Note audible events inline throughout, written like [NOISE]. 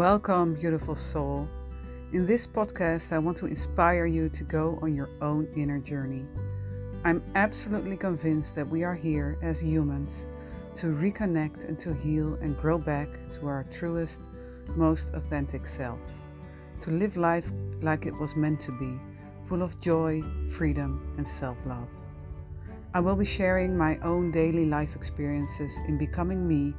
Welcome, beautiful soul. In this podcast, I want to inspire you to go on your own inner journey. I'm absolutely convinced that we are here as humans to reconnect and to heal and grow back to our truest, most authentic self. To live life like it was meant to be, full of joy, freedom, and self love. I will be sharing my own daily life experiences in becoming me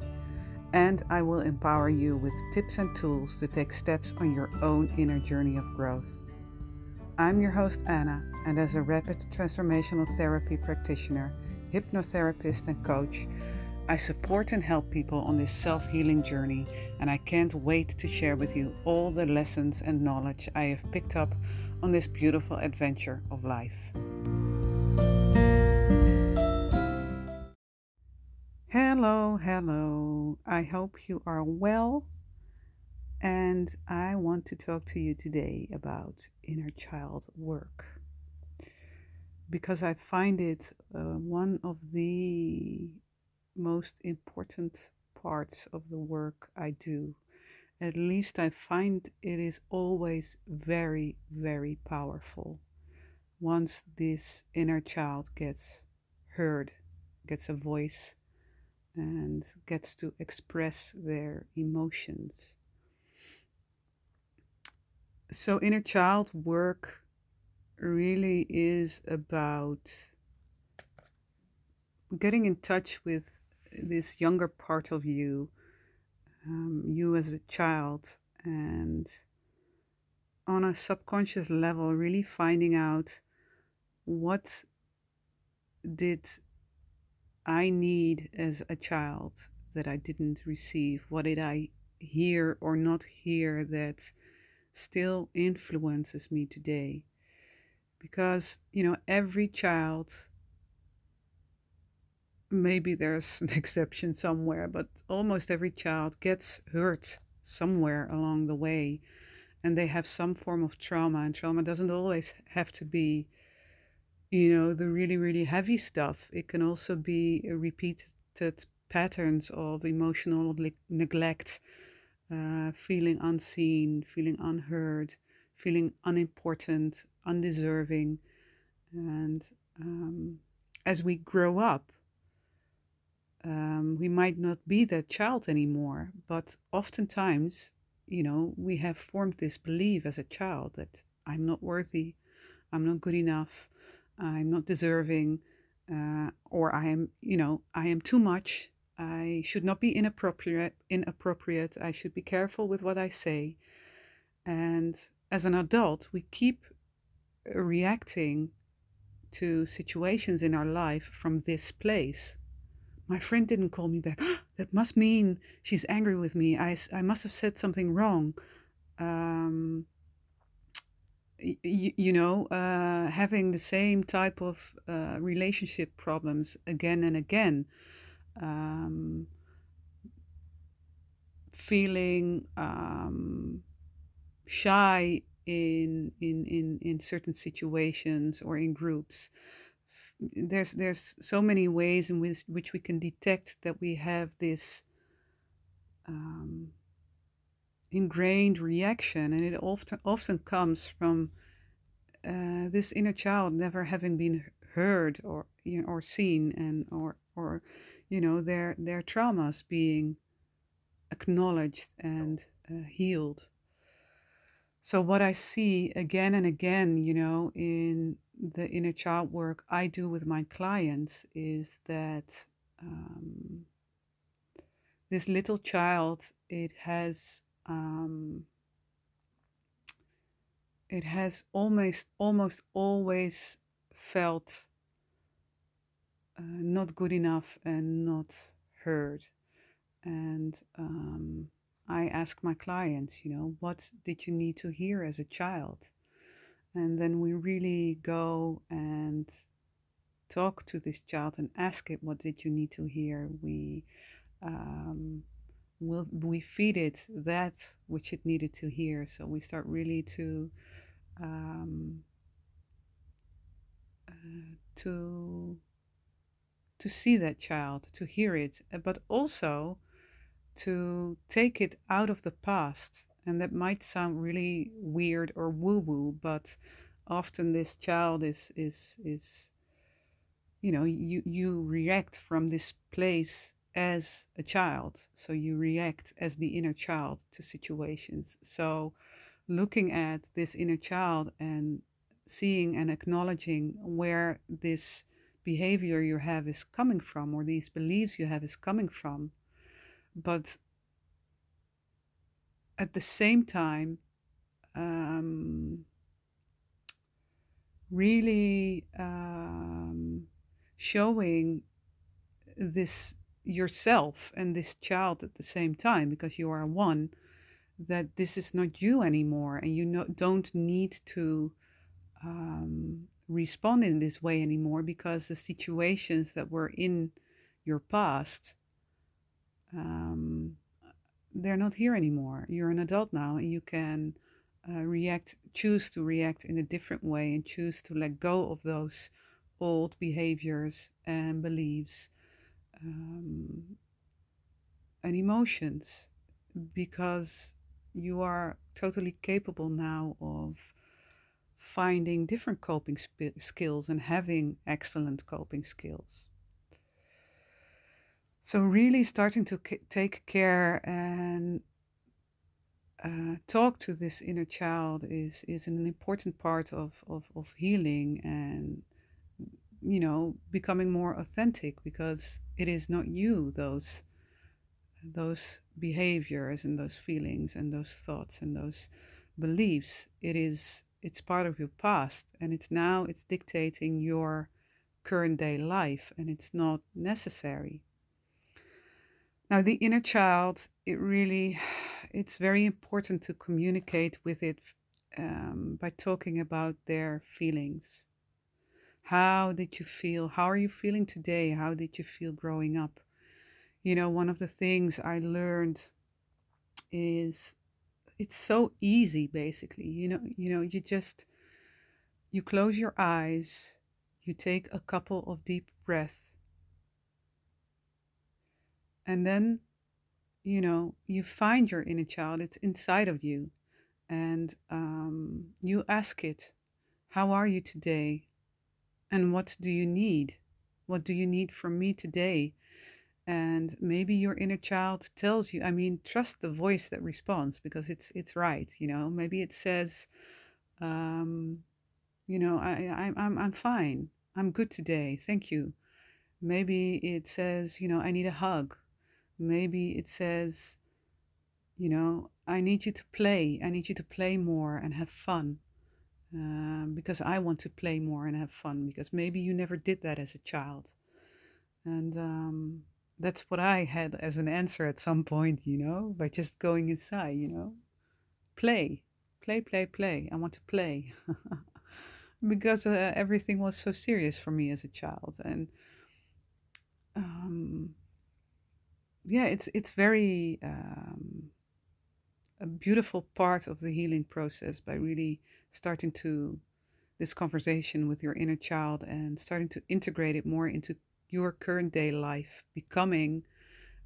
and I will empower you with tips and tools to take steps on your own inner journey of growth. I'm your host, Anna, and as a rapid transformational therapy practitioner, hypnotherapist, and coach, I support and help people on this self healing journey, and I can't wait to share with you all the lessons and knowledge I have picked up on this beautiful adventure of life. Hello, hello. I hope you are well. And I want to talk to you today about inner child work because I find it uh, one of the most important parts of the work I do. At least I find it is always very, very powerful once this inner child gets heard, gets a voice and gets to express their emotions. So, inner child work really is about getting in touch with this younger part of you, um, you as a child, and on a subconscious level, really finding out what did I need as a child that I didn't receive? What did I hear or not hear that still influences me today? Because, you know, every child, maybe there's [LAUGHS] an exception somewhere, but almost every child gets hurt somewhere along the way and they have some form of trauma. And trauma doesn't always have to be you know, the really, really heavy stuff. It can also be repeated patterns of emotional neglect, uh, feeling unseen, feeling unheard, feeling unimportant, undeserving. And um, as we grow up, um, we might not be that child anymore, but oftentimes, you know, we have formed this belief as a child that I'm not worthy, I'm not good enough, I'm not deserving, uh, or I am, you know, I am too much. I should not be inappropriate. Inappropriate. I should be careful with what I say. And as an adult, we keep reacting to situations in our life from this place. My friend didn't call me back. [GASPS] that must mean she's angry with me. I, I must have said something wrong. Um, you, you know, uh, having the same type of uh, relationship problems again and again, um, feeling um, shy in, in in in certain situations or in groups. There's there's so many ways in which which we can detect that we have this. Um, ingrained reaction, and it often often comes from uh, this inner child never having been heard or you know, or seen, and or or you know their their traumas being acknowledged and uh, healed. So what I see again and again, you know, in the inner child work I do with my clients is that um, this little child it has um, it has almost almost always felt uh, not good enough and not heard. And um, i ask my clients you know what did you need to hear as a child? And then we really go and talk to this child and ask it what did you need to hear? We um, will we feed it that which it needed to hear. So we start really to um, uh, to to see that child to hear it but also to take it out of the past. And that might sound really weird or woo-woo, but often this child is is is you know, you you react from this place as a child. So you react as the inner child to situations. So looking at this inner child and seeing and acknowledging where this behavior you have is coming from or these beliefs you have is coming from but at the same time um, really um, showing this yourself and this child at the same time because you are one that this is not you anymore and you no, don't need to um, respond in this way anymore because the situations that were in your past um, they're not here anymore. You're an adult now and you can uh, react choose to react in a different way and choose to let go of those old behaviors and beliefs um, and emotions because you are totally capable now of finding different coping sp- skills and having excellent coping skills. So, really starting to c- take care and uh, talk to this inner child is, is an important part of, of, of healing and, you know, becoming more authentic because it is not you, those, those behaviors and those feelings and those thoughts and those beliefs. It is it's part of your past and it's now it's dictating your current day life and it's not necessary now the inner child it really [SIGHS] it's very important to communicate with it um, by talking about their feelings how did you feel? How are you feeling today? How did you feel growing up? You know one of the things i learned is it's so easy basically. You know you know you just you close your eyes you take a couple of deep breaths and then you know you find your inner child. It's inside of you. And um, you ask it how are you today and what do you need? What do you need from me today? And maybe your inner child tells you i mean trust the voice that responds because it's it's right you know? Maybe it says um, you know I, I i'm i'm fine. I'm good today. Thank you. Maybe it says you know i need a hug. Maybe it says you know i need you to play. I need you to play more and have fun um, because i want to play more and have fun because maybe you never did that as a child and um, that's what I had as an answer at some point, you know, by just going inside, you know. Play, play, play, play. I want to play. [LAUGHS] because uh, everything was so serious for me as a child. And um, yeah, it's, it's very um, a beautiful part of the healing process by really starting to this conversation with your inner child and starting to integrate it more into your current day life, becoming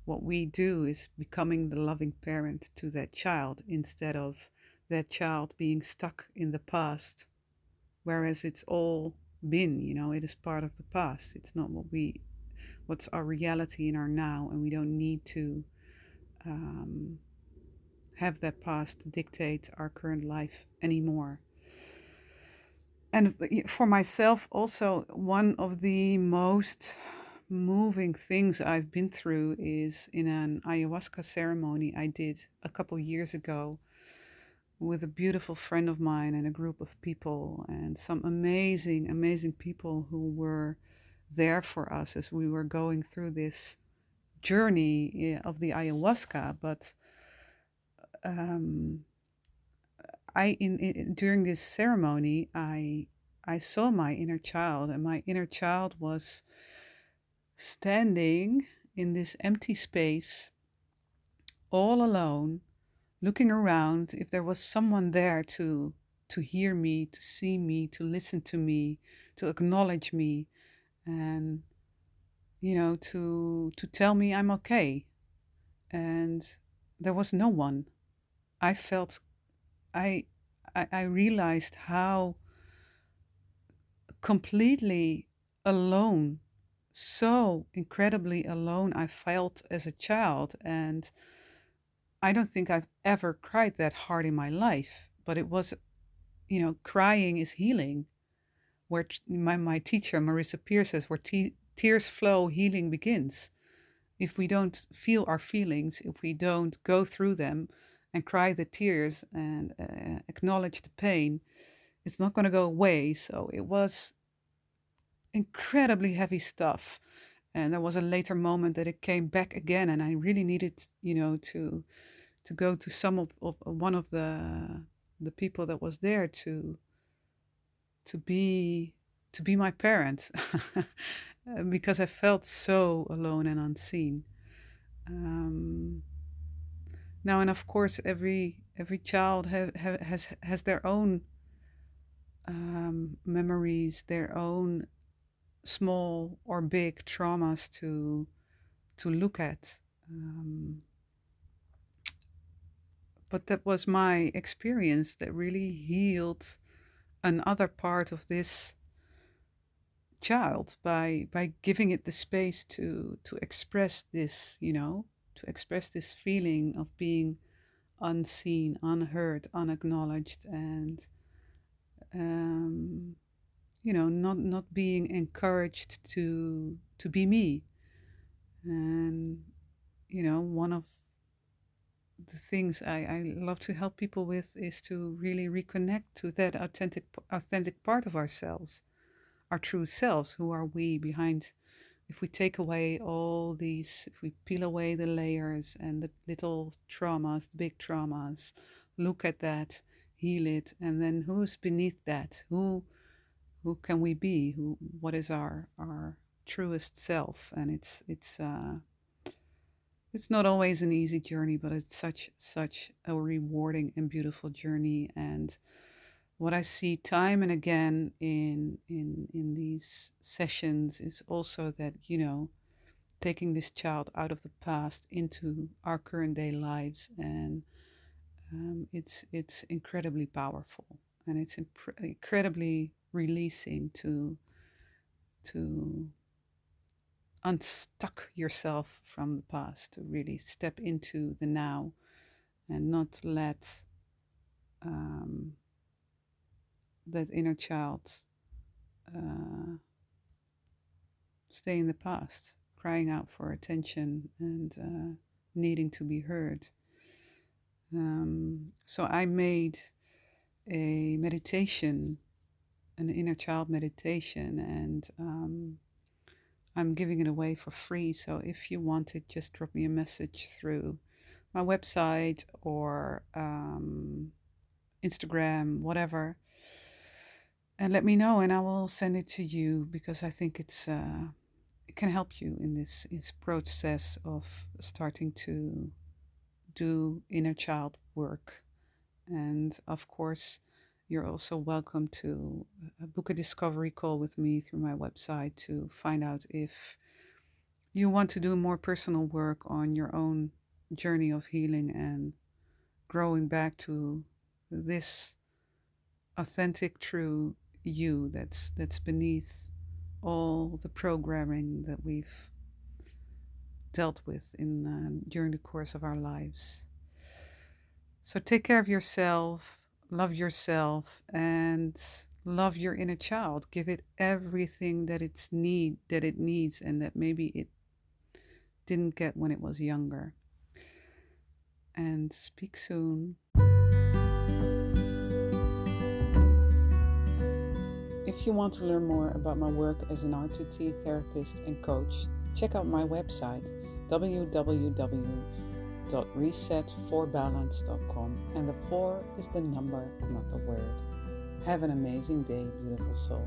what we do is becoming the loving parent to that child instead of that child being stuck in the past, whereas it's all been, you know, it is part of the past. It's not what we, what's our reality in our now, and we don't need to um, have that past dictate our current life anymore and for myself also one of the most moving things i've been through is in an ayahuasca ceremony i did a couple years ago with a beautiful friend of mine and a group of people and some amazing amazing people who were there for us as we were going through this journey eh, of the ayahuasca. But um, I in, in during this ceremony I I saw my inner child and my inner child was standing in this empty space all alone looking around if there was someone there to to hear me to see me to listen to me to acknowledge me and you know to to tell me I'm okay. And there was no one. I felt, I, I, I realized how completely alone, so incredibly alone I felt as a child. And I don't think I've ever cried that hard in my life, but it was, you know, crying is healing. Where my, my teacher, Marisa Peer, says, where te- tears flow, healing begins. If we don't feel our feelings, if we don't go through them and cry the tears and uh, acknowledge the pain, it's not going to go away. So it was incredibly heavy stuff. And there was a later moment that it came back again, and I really needed, you know, to to go to some of, of one of the the people that was there to to be to be my parent [LAUGHS] because I felt so alone and unseen. Um, now, and of course, every every child ha, ha, has has their own um, memories, their own small or big traumas to to look at. Um, but that was my experience that really healed another part of this child by by giving it the space to to express this you know to express this feeling of being unseen unheard unacknowledged and um, you know not not being encouraged to to be me and you know one of the things I, I love to help people with is to really reconnect to that authentic authentic part of ourselves, our true selves. Who are we behind? If we take away all these, if we peel away the layers and the little traumas, the big traumas, look at that, heal it, and then who's beneath that? Who, who can we be? Who, what is our our truest self? And it's it's. Uh, it's not always an easy journey, but it's such such a rewarding and beautiful journey. And what I see time and again in in in these sessions is also that you know taking this child out of the past into our current day lives, and um, it's it's incredibly powerful and it's incredibly releasing to to unstuck yourself from the past, to really step into the now and not let um, that inner child uh, stay in the past, crying out for attention and uh, needing to be heard. Um, so I made a meditation, an inner child meditation, and um, I'm giving it away for free. So if you want it, just drop me a message through my website or um, Instagram, whatever, and let me know, and I will send it to you because I think it's uh, it can help you in this, this process of starting to do inner child work, and of course you're also welcome to uh, book a discovery call with me through my website to find out if you want to do more personal work on your own journey of healing and growing back to this authentic true you that's that's beneath all the programming that we've dealt with in uh, during the course of our lives. So take care of yourself love yourself and love your inner child. Give it everything that it's need that it needs and that maybe it didn't get when it was younger. And speak soon if you want to learn more about my work as an RTT therapist and coach check out my website www www.reset4balance.com and the 4 is the number, not the word. Have an amazing day, beautiful soul.